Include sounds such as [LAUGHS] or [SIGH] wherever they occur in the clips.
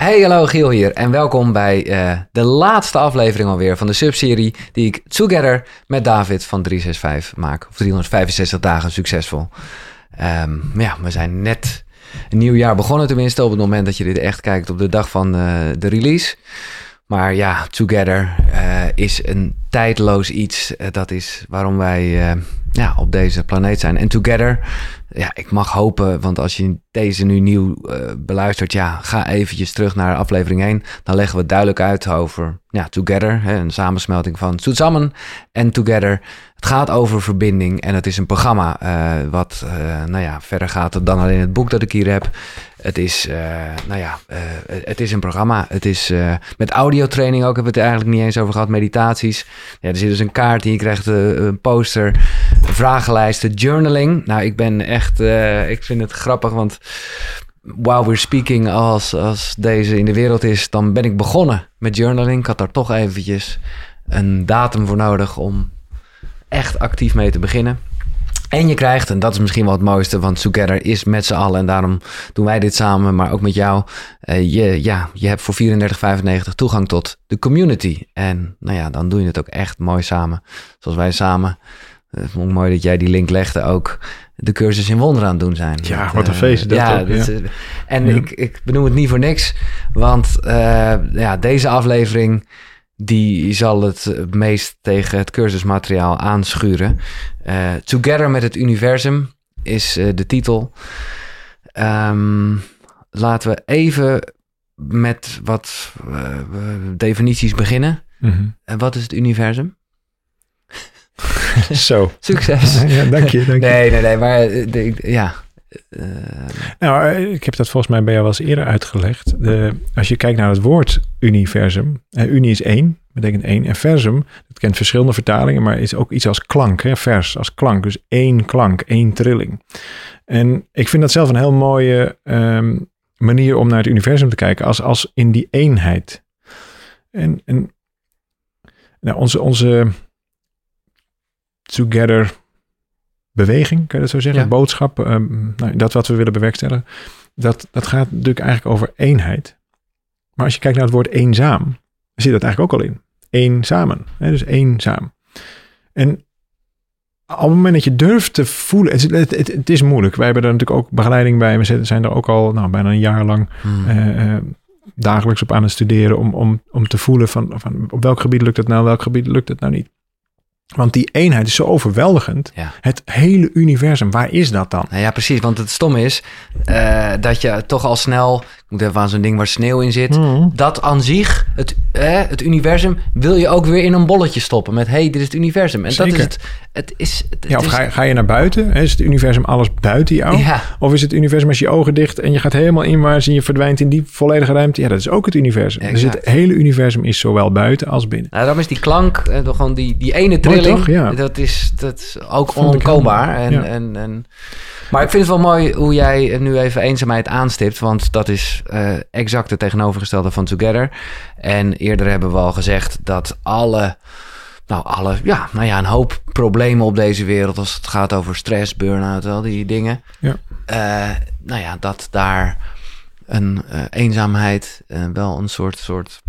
Hey, hallo Giel hier en welkom bij uh, de laatste aflevering alweer van de subserie die ik together met David van 365 maak. Of 365 dagen succesvol. Um, ja, we zijn net een nieuw jaar begonnen tenminste op het moment dat je dit echt kijkt op de dag van uh, de release. Maar ja, Together uh, is een tijdloos iets. Dat is waarom wij ja, op deze planeet zijn. En Together, ja, ik mag hopen, want als je deze nu nieuw beluistert, ja, ga eventjes terug naar aflevering 1. Dan leggen we duidelijk uit over ja, Together, hè, een samensmelting van Samen en Together. Het gaat over verbinding en het is een programma wat nou ja, verder gaat dan alleen het boek dat ik hier heb. Het is, uh, nou ja, uh, het is een programma. Het is uh, met audiotraining ook, hebben we het eigenlijk niet eens over gehad. Meditaties. Ja, er zit dus een kaart in, je krijgt een poster, vragenlijsten, journaling. Nou, ik ben echt, ik vind het grappig, want while we're speaking, als, als deze in de wereld is, dan ben ik begonnen met journaling. Ik had daar toch eventjes een datum voor nodig om echt actief mee te beginnen. En je krijgt, en dat is misschien wel het mooiste, want Together is met z'n allen. En daarom doen wij dit samen, maar ook met jou. Uh, je, ja, je hebt voor 34,95 toegang tot de community. En nou ja, dan doe je het ook echt mooi samen. Zoals wij samen. Uh, vond ik mooi dat jij die link legde ook. De cursus in wonderen aan het doen zijn. Ja, met, wat een feest. Dat ja, ja. en ja. Ik, ik benoem het niet voor niks. Want ja, deze aflevering die zal het meest tegen het cursusmateriaal aanschuren. Uh, Together met het universum is uh, de titel. Um, laten we even met wat uh, definities beginnen. Mm -hmm. wat is het universum? [LAUGHS] Zo. Succes. ja, dank je. Dank nee, je. nee, nee, maar de, ja. Uh, nou, ik heb dat volgens mij bij jou wel eens eerder uitgelegd. De, als je kijkt naar het woord universum, uh, uni is één, betekent één. En versum, dat kent verschillende vertalingen, maar is ook iets als klank, hè, vers als klank. Dus één klank, één trilling. En ik vind dat zelf een heel mooie um, manier om naar het universum te kijken, als, als in die eenheid. En, en nou, onze, onze together beweging, kan je dat zo zeggen? Ja. Boodschap, um, nou, dat wat we willen bewerkstelligen, dat, dat gaat natuurlijk eigenlijk over eenheid. Maar als je kijkt naar het woord eenzaam, zit dat eigenlijk ook al in. Eenzamen, hè? dus eenzaam. En op het moment dat je durft te voelen, het, het, het, het, is moeilijk. Wij hebben er natuurlijk ook begeleiding bij. We zijn er ook al nou, bijna een jaar lang hmm. uh, uh, dagelijks op aan het studeren om, om, om te voelen van, van op welk gebied lukt het nou, welk gebied lukt het nou niet. Want die eenheid is zo overweldigend. Ja. Het hele universum, waar is dat dan? Nou ja, precies. Want het stom is uh, dat je toch al snel... Moet even aan zo'n ding waar sneeuw in zit. Mm. Dat aan zich, het, eh, het universum, wil je ook weer in een bolletje stoppen. Met, hey, dit is het universum. En Zeker. dat is het. het, is, het ja, of is, ga, je, ga je naar buiten? Is het universum alles buiten jou? Ja. Of is het universum als je ogen dicht en je gaat helemaal inwaarts en je verdwijnt in die volledige ruimte? Ja, dat is ook het universum. Exact. Dus het hele universum is zowel buiten als binnen. Nou, daarom is die klank, eh, gewoon die, die ene trilling, toch? Ja. dat is, dat is ook onontkoombaar. En, Ja. en, en, maar ik vind het wel mooi hoe jij nu even eenzaamheid aanstipt, want dat is uh, exact het tegenovergestelde van Together. En eerder hebben we al gezegd dat alle, nou alle, ja, nou ja, een hoop problemen op deze wereld, als het gaat over stress, burn-out, al die dingen. Ja. Uh, nou ja, dat daar een uh, eenzaamheid wel een soort, soort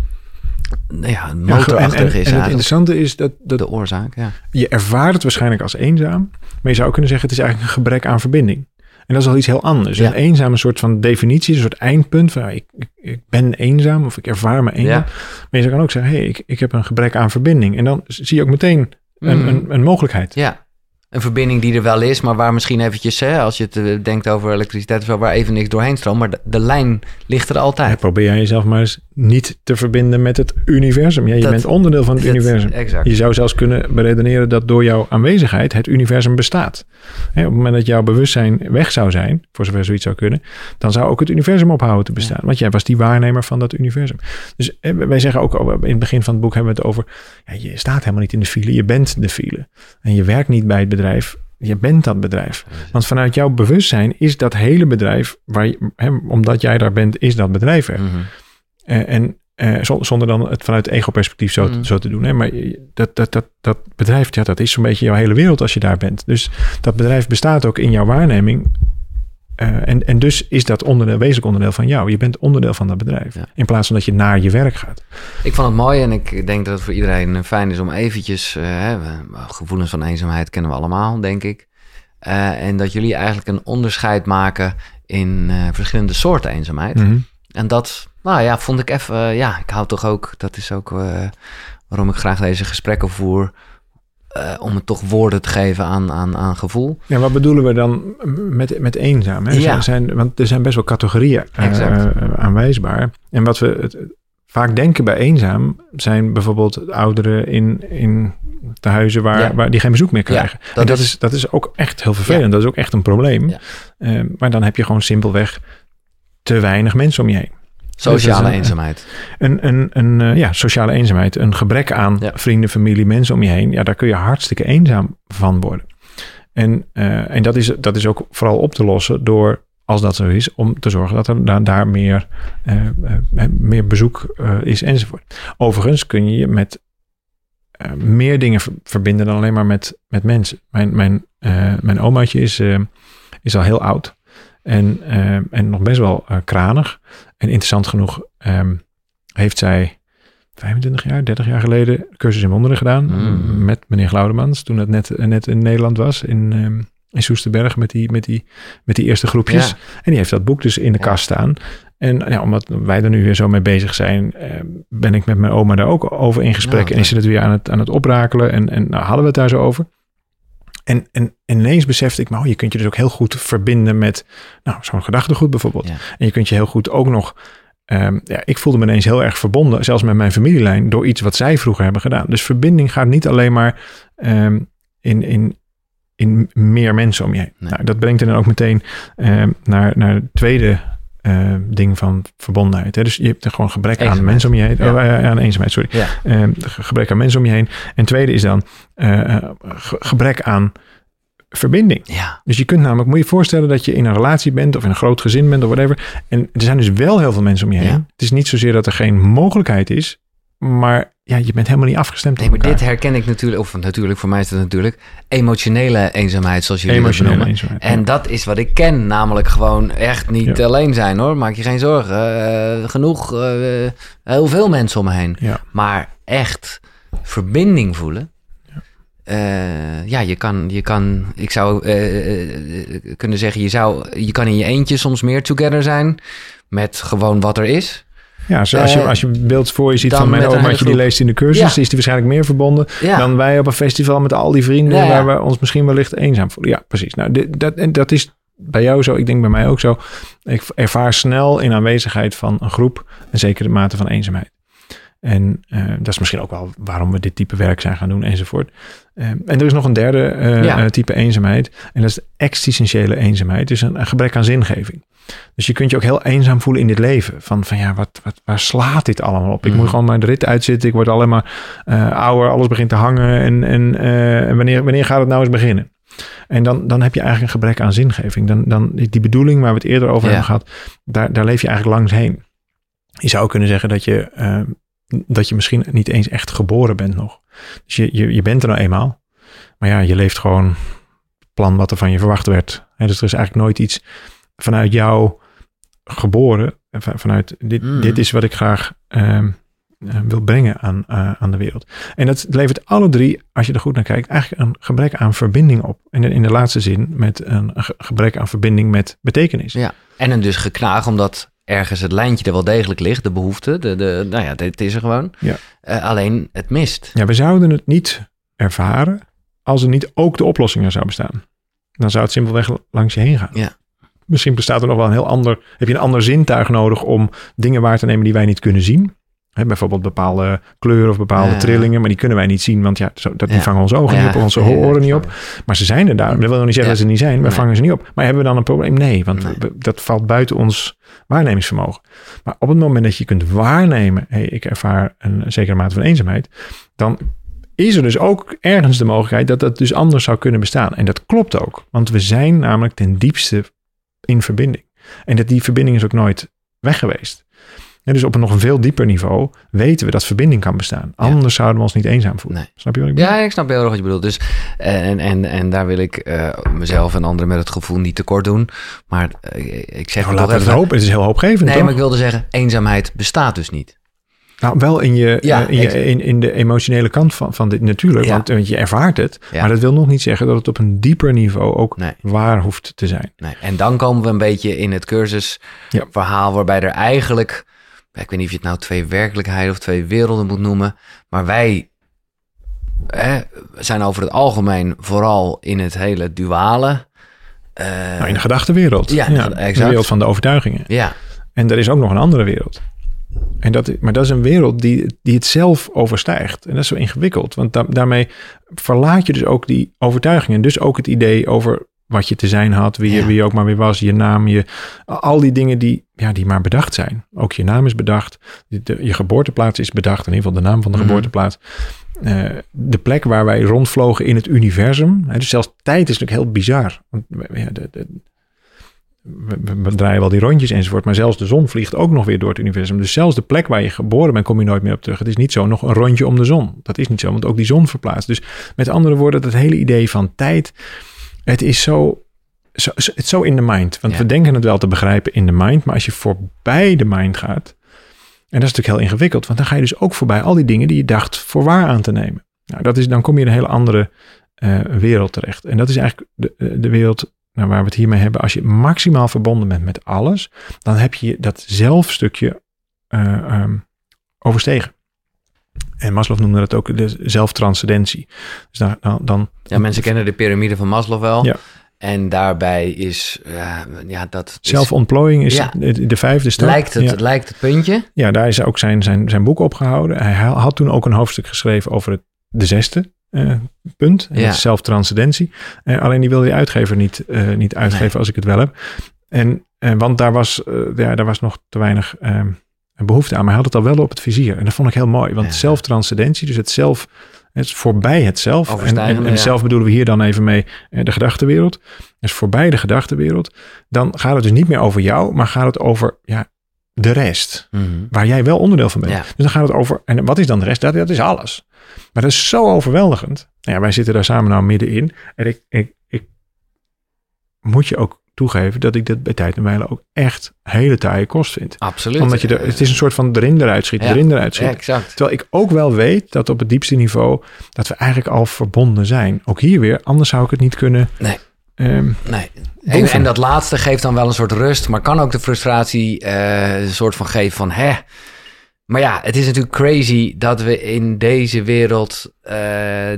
nou ja, motorachtig en, en, is. En het interessante is dat, dat de oorzaak, ja. je ervaart het waarschijnlijk als eenzaam, maar je zou ook kunnen zeggen het is eigenlijk een gebrek aan verbinding. En dat is al iets heel anders. Ja. Een eenzaam een soort van definitie, een soort eindpunt van ik, ik, ik, ben eenzaam of ik ervaar me eenzaam. Ja. Maar je kan ook zeggen, hé, hey, ik, ik heb een gebrek aan verbinding. En dan zie je ook meteen een, Mm. een, een mogelijkheid. Ja, een verbinding die er wel is, maar waar misschien eventjes, hè, als je het uh, denkt over elektriciteit of zo, waar even niks doorheen stroomt, maar de, de lijn ligt er altijd. Ja, probeer jij jezelf maar eens niet te verbinden met het universum. Ja, je Dat- bent onderdeel van het universum. exact. Je zou zelfs kunnen beredeneren dat door jouw aanwezigheid het universum bestaat. Hè, op het moment dat jouw bewustzijn weg zou zijn, voor zover zoiets zou kunnen, dan zou ook het universum ophouden te bestaan. Want jij was die waarnemer van dat universum. Dus eh, wij zeggen ook in het begin van het boek hebben we het over, ja, je staat helemaal niet in de file, je bent de file. En je werkt niet bij het bedrijf, je bent dat bedrijf. Want vanuit jouw bewustzijn is dat hele bedrijf, waar je, hè, omdat jij daar bent, is dat bedrijf er. Eh, en eh, zon- zonder dan het vanuit ego-perspectief zo, Mm. zo te doen. Hè? Maar dat, dat, dat, dat bedrijf, ja, dat is zo'n beetje jouw hele wereld als je daar bent. Dus dat bedrijf bestaat ook in jouw waarneming eh, en, en dus is dat onderdeel, wezenlijk onderdeel van jou. Je bent onderdeel van dat bedrijf. In plaats van dat je naar je werk gaat. Ik vond het mooi en ik denk dat het voor iedereen fijn is om eventjes... Uh, gevoelens van eenzaamheid kennen we allemaal, denk ik. Uh, en dat jullie eigenlijk een onderscheid maken in verschillende soorten eenzaamheid. Mhm. En dat, nou ja, vond ik even... ja, ik hou toch ook... Dat is ook waarom ik graag deze gesprekken voer uh, om het toch woorden te geven aan, aan, aan gevoel. Ja, wat bedoelen we dan met, met eenzaam? Hè? Ja. Zijn, want er zijn best wel categorieën aanwijsbaar. En wat we het, vaak denken bij eenzaam zijn bijvoorbeeld ouderen in, in de huizen waar, waar die geen bezoek meer krijgen. dat en dat is, dat is ook echt heel vervelend. Dat is ook echt een probleem. Uh, maar dan heb je gewoon simpelweg te weinig mensen om je heen. Sociale eenzaamheid. Een, een, een, uh, ja, sociale eenzaamheid. Een gebrek aan vrienden, familie, mensen om je heen. Ja, daar kun je hartstikke eenzaam van worden. En, uh, en dat, is, dat is ook vooral op te lossen door, als dat zo is, om te zorgen dat er daar, daar meer, uh, meer bezoek is enzovoort. Overigens kun je je met meer dingen verbinden dan alleen maar met, met mensen. Mijn, mijn, mijn omaatje is, is al heel oud. En, en nog best wel kranig. En interessant genoeg um, heeft zij 25 jaar, 30 jaar geleden cursus in wonderen gedaan. Mm. Met meneer Glaudemans. Toen het net, net in Nederland was. In, um, in Soesterberg met die, met, die, met die eerste groepjes. Ja. En die heeft dat boek dus in de ja. kast staan. En ja, omdat wij er nu weer zo mee bezig zijn, eh, ben ik met mijn oma daar ook over in gesprek. En is ze het weer aan het, aan het oprakelen. En, en nou, hadden we het daar zo over. En, en, ineens besefte ik, maar oh, je kunt je dus ook heel goed verbinden met nou, zo'n gedachtegoed bijvoorbeeld. En je kunt je heel goed ook nog. Um, ja, ik voelde me ineens heel erg verbonden, zelfs met mijn familielijn, door iets wat zij vroeger hebben gedaan. Dus verbinding gaat niet alleen maar um, in, in, in meer mensen om je heen. Nou, dat brengt dan ook meteen um, naar, naar het tweede uh, ding van verbondenheid. Hè? Dus je hebt er gewoon gebrek eenzaamheid. aan mensen om je heen. Ja. Oh, aan eenzaamheid, sorry. Ja. Uh, gebrek aan mensen om je heen. En tweede is dan uh, gebrek aan verbinding. Ja. Dus je kunt namelijk, moet je voorstellen dat je in een relatie bent of in een groot gezin bent of whatever. En er zijn dus wel heel veel mensen om je heen. Het is niet zozeer dat er geen mogelijkheid is, maar ja, je bent helemaal niet afgestemd nee, maar dit herken ik natuurlijk, of natuurlijk, voor mij is het natuurlijk emotionele eenzaamheid, zoals jullie emotionele dat noemen. En ja. dat is wat ik ken, namelijk gewoon echt niet ja. alleen zijn hoor. Maak je geen zorgen. Uh, genoeg, uh, heel veel mensen om me heen. Ja. Maar echt verbinding voelen. Uh, ja, je kan, je kan, ik zou kunnen zeggen, je, zou, je kan in je eentje soms meer together zijn met gewoon wat er is. Ja, zo als, je, als je beeld voor je ziet van mijn omaatje die leest in de cursus, is die waarschijnlijk meer verbonden dan wij op een festival met al die vrienden waar we ons misschien wellicht eenzaam voelen. Ja, precies. Nou, dit, dat, en dat is bij jou zo, ik denk bij mij ook zo. Ik ervaar snel in aanwezigheid van een groep een zekere mate van eenzaamheid. En uh, dat is misschien ook wel waarom we dit type werk zijn gaan doen enzovoort. Uh, en er is nog een derde uh, ja. type eenzaamheid. En dat is de existentiële eenzaamheid. Dus een, een, gebrek aan zingeving. Dus je kunt je ook heel eenzaam voelen in dit leven. Van, van ja, wat, wat, waar slaat dit allemaal op? Ik mm. moet gewoon maar de rit uitzitten. Ik word alleen maar ouder. Alles begint te hangen. En, en, wanneer, wanneer gaat het nou eens beginnen? En dan, dan heb je eigenlijk een gebrek aan zingeving. Dan, dan die bedoeling waar we het eerder over ja. hebben gehad, daar, daar leef je eigenlijk langs heen. Je zou kunnen zeggen dat je dat je misschien niet eens echt geboren bent nog. Dus je, je, je bent er nou eenmaal. Maar ja, je leeft gewoon het plan wat er van je verwacht werd. En dus er is eigenlijk nooit iets vanuit jou geboren. Vanuit dit, mm. dit is wat ik graag uh, wil brengen aan, uh, aan de wereld. En dat levert alle drie, als je er goed naar kijkt, eigenlijk een gebrek aan verbinding op. En in de laatste zin met een gebrek aan verbinding met betekenis. Ja, en een dus geknaag omdat ergens het lijntje er wel degelijk ligt, de behoefte. De, de, nou ja, het is er gewoon. Ja. Uh, alleen het mist. Ja, we zouden het niet ervaren als er niet ook de oplossing er zou bestaan. Dan zou het simpelweg langs je heen gaan. Ja. Misschien bestaat er nog wel een heel ander, heb je een ander zintuig nodig om dingen waar te nemen die wij niet kunnen zien. Bijvoorbeeld bepaalde kleuren of bepaalde ja, trillingen, maar die kunnen wij niet zien, want ja, zo, dat, die vangen onze ogen niet op, onze oren niet op. Maar ze zijn er daar. Dat wil niet zeggen dat ze niet zijn, we nee. vangen ze niet op. Maar hebben we dan een probleem? Nee, want nee. We, dat valt buiten ons waarnemingsvermogen. Maar op het moment dat je kunt waarnemen, hey, ik ervaar een zekere mate van eenzaamheid, dan is er dus ook ergens de mogelijkheid dat dat dus anders zou kunnen bestaan. En dat klopt ook, want we zijn namelijk ten diepste in verbinding. En dat die verbinding is ook nooit weg geweest. En dus op een nog veel dieper niveau weten we dat verbinding kan bestaan. Anders zouden we ons niet eenzaam voelen. Nee. Snap je wat ik bedoel? Ja, ik snap heel erg wat je bedoelt. Dus, en, en, en daar wil ik eh, mezelf en anderen met het gevoel niet tekort doen. Maar eh, ik zeg Nou, laten we het hopen. Het is heel hoopgevend, Nee, toch? maar ik wilde zeggen, eenzaamheid bestaat dus niet. Nou, wel in, je, Ja, eh, in, je, in, in de emotionele kant van, van dit natuurlijk. Ja. Want, want je ervaart het. Ja. Maar dat wil nog niet zeggen dat het op een dieper niveau ook Nee. waar hoeft te zijn. Nee. En dan komen we een beetje in het cursusverhaal, waarbij er eigenlijk, ik weet niet of je het nou twee werkelijkheden of twee werelden moet noemen, maar wij hè, zijn over het algemeen vooral in het hele duale. eh, Nou, in de gedachtenwereld. ja, de exact. wereld van de overtuigingen. ja, En er is ook nog een andere wereld. En dat, maar dat is een wereld die, die het zelf overstijgt. En dat is zo ingewikkeld. Want da- daarmee verlaat je dus ook die overtuigingen. Dus ook het idee over wat je te zijn had, wie, Ja. wie je ook maar weer was, je naam, je, al die dingen die, ja, die maar bedacht zijn. Ook je naam is bedacht, de, je geboorteplaats is bedacht, in ieder geval de naam van de Mhm. geboorteplaats. Eh, de plek waar wij rondvlogen in het universum. Hè, dus zelfs tijd is natuurlijk heel bizar. Want ja, de, de, we, we- we draaien wel die rondjes enzovoort. Maar zelfs de zon vliegt ook nog weer door het universum. Dus zelfs de plek waar je geboren bent, kom je nooit meer op terug. Het is niet zo nog een rondje om de zon. Dat is niet zo, want ook die zon verplaatst. Dus met andere woorden, dat hele idee van tijd. Het is zo, zo, het zo in de mind. Want Ja. we denken het wel te begrijpen in de mind. Maar als je voorbij de mind gaat. En dat is natuurlijk heel ingewikkeld. Want dan ga je dus ook voorbij al die dingen die je dacht voor waar aan te nemen. Nou, dat is, dan kom je in een hele andere eh, wereld terecht. En dat is eigenlijk de, de wereld nou, waar we het hiermee hebben. Als je maximaal verbonden bent met alles, dan heb je dat zelfstukje eh, ehm, overstegen. En Maslow noemde dat ook de zelftranscendentie. Dus dan, dan, dan ja, mensen kennen de piramide van Maslow wel. Ja. En daarbij is, ja, ja dat zelfontplooiing is Ja. de, de vijfde stap. lijkt, het, Ja. het lijkt het puntje. Ja, daar is ook zijn, zijn, zijn boek opgehouden. Hij ha- had toen ook een hoofdstuk geschreven over het, de zesde eh, punt. En Ja. dat is zelftranscendentie. Eh, alleen die wilde de uitgever niet, eh, niet uitgeven Nee. als ik het wel heb. En, en want daar was, ja, daar was nog te weinig eh, behoefte aan. Maar hij had het al wel op het vizier. En dat vond ik heel mooi. Want Ja. zelftranscendentie, dus het zelf... Het is voorbij het zelf. En, en, Overstijgende, en ja. zelf bedoelen we hier dan even mee eh, de gedachtenwereld. Dus voorbij de gedachtenwereld. Dan gaat het dus niet meer over jou, maar gaat het over ja, de rest Mhm. waar jij wel onderdeel van bent. Ja. Dus dan gaat het over, en wat is dan de rest? Dat, dat is alles. Maar dat is zo overweldigend. Nou ja, wij zitten daar samen nou middenin. En ik, ik, ik moet je ook toegeven dat ik dat bij tijd en wijle ook echt hele taaie kost vind. Absoluut. Omdat je er, het is een soort van erin eruit schieten, Ja. erin eruit schieten. exact. Terwijl ik ook wel weet dat op het diepste niveau dat we eigenlijk al verbonden zijn. Ook hier weer, anders zou ik het niet kunnen. Nee. ehm, Nee. En, en dat laatste geeft dan wel een soort rust, maar kan ook de frustratie eh, een soort van geven van hè. Maar ja, het is natuurlijk crazy dat we in deze wereld, eh,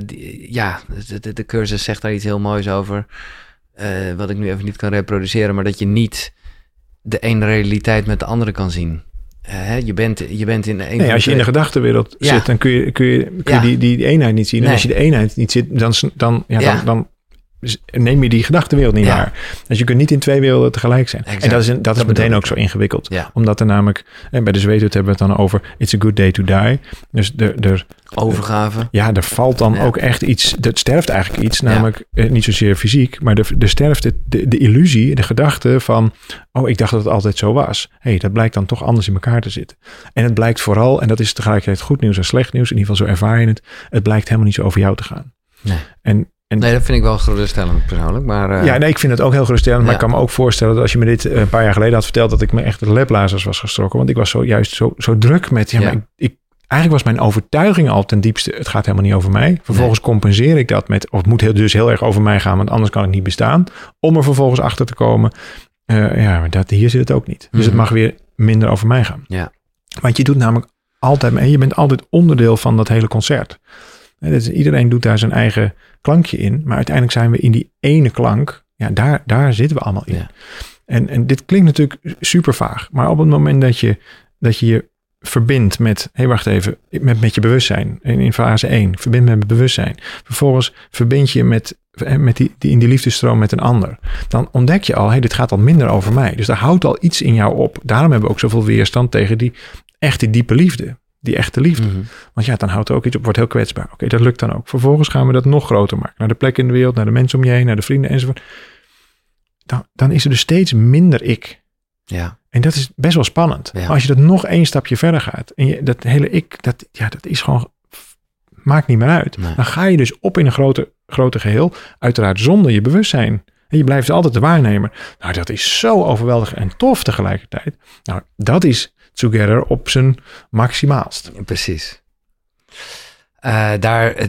die- ja, de, de, de cursus zegt daar iets heel moois over, eh, wat ik nu even niet kan reproduceren, maar dat je niet de ene realiteit met de andere kan zien. Eh, je, bent, je bent in een Nee, als je in de gedachtenwereld Ja. zit, dan kun je, kun je, kun Ja. je die, die, die eenheid niet zien. En Nee. als je de eenheid niet zit, dan, dan, ja, Ja. dan, dan s- neem je die gedachtenwereld niet Ja. waar. Dus je kunt niet in twee werelden tegelijk zijn. Exact. En dat is, dat is Dat meteen ook zo ingewikkeld. Ja. Omdat er namelijk, en bij de zweethut hebben we het dan over, it's a good day to die. Dus er, er, overgave. ja, er valt dan Ja. ook echt iets, er sterft eigenlijk iets, namelijk eh, niet zozeer fysiek, maar er, er sterft het, de, de illusie, de gedachte van, oh, ik dacht dat het altijd zo was. hey, dat blijkt dan toch anders in elkaar te zitten. En het blijkt vooral, en dat is tegelijkertijd goed nieuws en slecht nieuws, in ieder geval zo ervaar je het, het blijkt helemaal niet zo over jou te gaan. Nee. En, en Nee, dat vind ik wel geruststellend persoonlijk, maar eh, ja, nee, ik vind het ook heel geruststellend. Maar Ja. ik kan me ook voorstellen dat als je me dit eh, een paar jaar geleden had verteld, dat ik me echt de leplazers was gestrokken. Want ik was zo, juist zo, zo druk met, ja, Ja. maar ik, ik, eigenlijk was mijn overtuiging al ten diepste, het gaat helemaal niet over mij. Vervolgens compenseer ik dat met, of het moet heel, dus heel erg over mij gaan, want anders kan ik niet bestaan. Om er vervolgens achter te komen, eh, ja, maar dat, hier zit het ook niet. Dus het Mhm. mag weer minder over mij gaan. Ja. Want je doet namelijk altijd mee, je bent altijd onderdeel van dat hele concert. Dus iedereen doet daar zijn eigen klankje in. Maar uiteindelijk zijn we in die ene klank. Ja, daar, daar zitten we allemaal in. Ja. En, en dit klinkt natuurlijk super vaag. Maar op het moment dat je dat je, je verbindt met, hé hey, wacht even, met, met je bewustzijn. In, in fase 1, verbind met bewustzijn. Vervolgens verbind je met, met die, die, in die liefdestroom met een ander. Dan ontdek je al, hé, hey, dit gaat al minder over mij. Dus daar houdt al iets in jou op. Daarom hebben we ook zoveel weerstand tegen die echte diepe liefde. Die echte liefde. Mhm. Want ja, dan houdt er ook iets op, wordt heel kwetsbaar. Oké, dat lukt dan ook. Vervolgens gaan we dat nog groter maken. Naar de plek in de wereld, naar de mensen om je heen, naar de vrienden enzovoort. Dan, dan is er dus steeds minder ik. ja. En dat is best wel spannend. Maar als je dat nog één stapje verder gaat. En je, dat hele ik, dat, ja, dat is gewoon. Maakt niet meer uit. Dan ga je dus op in een grote, grote geheel. Uiteraard zonder je bewustzijn. En je blijft altijd de waarnemer. Nou, dat is zo overweldigend en tof tegelijkertijd. Nou, dat is Together op zijn maximaalst. Precies. Uh, daar,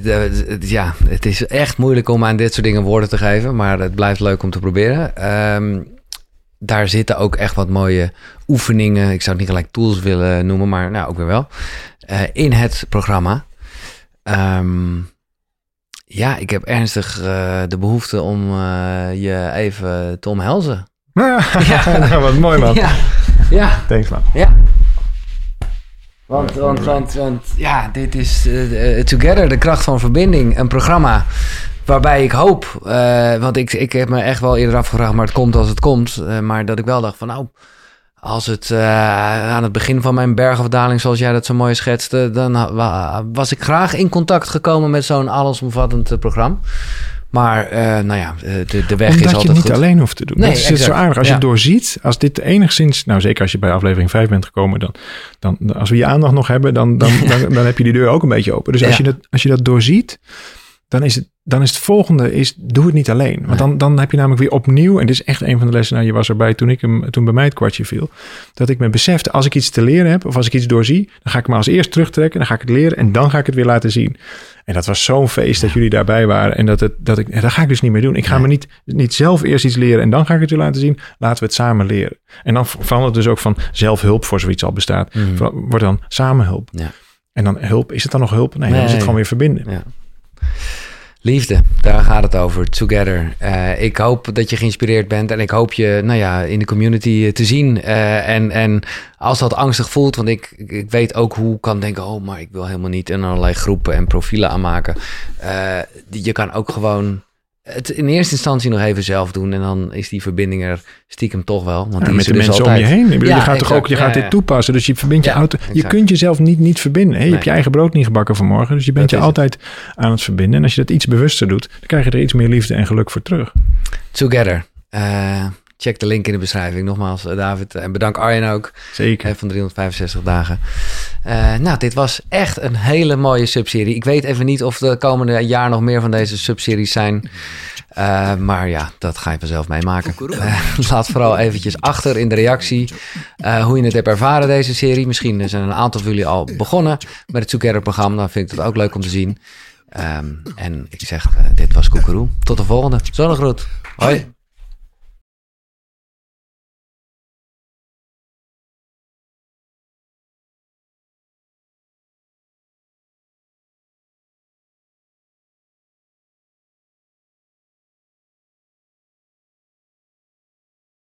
ja, het is echt moeilijk om aan dit soort dingen woorden te geven, maar het blijft leuk om te proberen. Um, daar zitten ook echt wat mooie oefeningen. Ik zou het niet gelijk tools willen noemen, maar nou ook weer wel. Uh, in het programma. Um, ja, ik heb ernstig uh, de behoefte om je even te omhelzen. [LAUGHS] ja, wat mooi man. Ja. ja. Thanks man. Ja. Want, want, want, want ja, dit is uh, Together, de kracht van verbinding. Een programma waarbij ik hoop, uh, want ik, ik heb me echt wel eerder afgevraagd, maar het komt als het komt. Uh, maar dat ik wel dacht van nou, als het aan het begin van mijn bergafdaling, zoals jij dat zo mooi schetste, dan was ik graag in contact gekomen met zo'n allesomvattend programma. Maar uh, nou ja, de, de weg Omdat is altijd je het niet goed. alleen hoeft te doen. Nee, dat is zo aardig. Als ja. je doorziet, als dit enigszins... Nou, zeker als je bij aflevering 5 bent gekomen... dan, dan als we je aandacht nog hebben... dan, dan, dan, dan, dan heb je die deur ook een beetje open. Dus als, ja. je, dat, als je dat doorziet... dan is het, dan is het volgende... Is, doe het niet alleen. Want dan, dan heb je namelijk weer opnieuw... en dit is echt een van de lessen... Nou, je was erbij toen, ik hem, toen bij mij het kwartje viel... dat ik me besefte... als ik iets te leren heb... of als ik iets doorzie... dan ga ik me als eerst terugtrekken... dan ga ik het leren... en dan ga ik het weer laten zien... En dat was zo'n feest dat jullie daarbij waren. En dat, het, dat ik, dat ga ik dus niet meer doen. Ik ga me niet, niet zelf eerst iets leren en dan ga ik het je laten zien. Laten we het samen leren. En dan verandert dus ook van zelfhulp voor zoiets al bestaat. Mm. Wordt dan samenhulp. Ja. En dan hulp, is het dan nog hulp? Nee, nee dan is het gewoon weer verbinden. Ja. Liefde, daar gaat het over. Together. Uh, ik hoop dat je geïnspireerd bent en ik hoop je nou ja, in de community te zien. Uh, en, en als dat angstig voelt, want ik, ik weet ook hoe kan denken: oh, maar ik wil helemaal niet in allerlei groepen en profielen aanmaken. Je kan ook gewoon het in eerste instantie nog even zelf doen. En dan is die verbinding er stiekem toch wel. Want ja, met de dus mensen altijd. om je heen. Bedoel, ja, je gaat toch ook, je gaat dit toepassen. Dus je verbindt je auto. Je kunt jezelf niet, niet verbinden. Hè? Je nee. hebt je eigen brood niet gebakken vanmorgen. Dus je bent dat je altijd het. aan het verbinden. En als je dat iets bewuster doet, dan krijg je er iets meer liefde en geluk voor terug. Together. Uh, check de link in de beschrijving. Nogmaals, David. En bedank Arjen ook. Zeker. Van 365 dagen. Uh, nou, dit was echt een hele mooie subserie. Ik weet even niet of de komende jaar nog meer van deze subseries zijn. Uh, maar ja, dat ga je vanzelf meemaken. Uh, [LAUGHS] laat vooral eventjes achter in de reactie hoe je het hebt ervaren, deze serie. Misschien zijn een aantal van jullie al begonnen met het Together-programma. Dan vind ik het ook leuk om te zien. Um, en ik zeg, dit was Koekeroe. Tot de volgende. Zonnegroet. Hoi.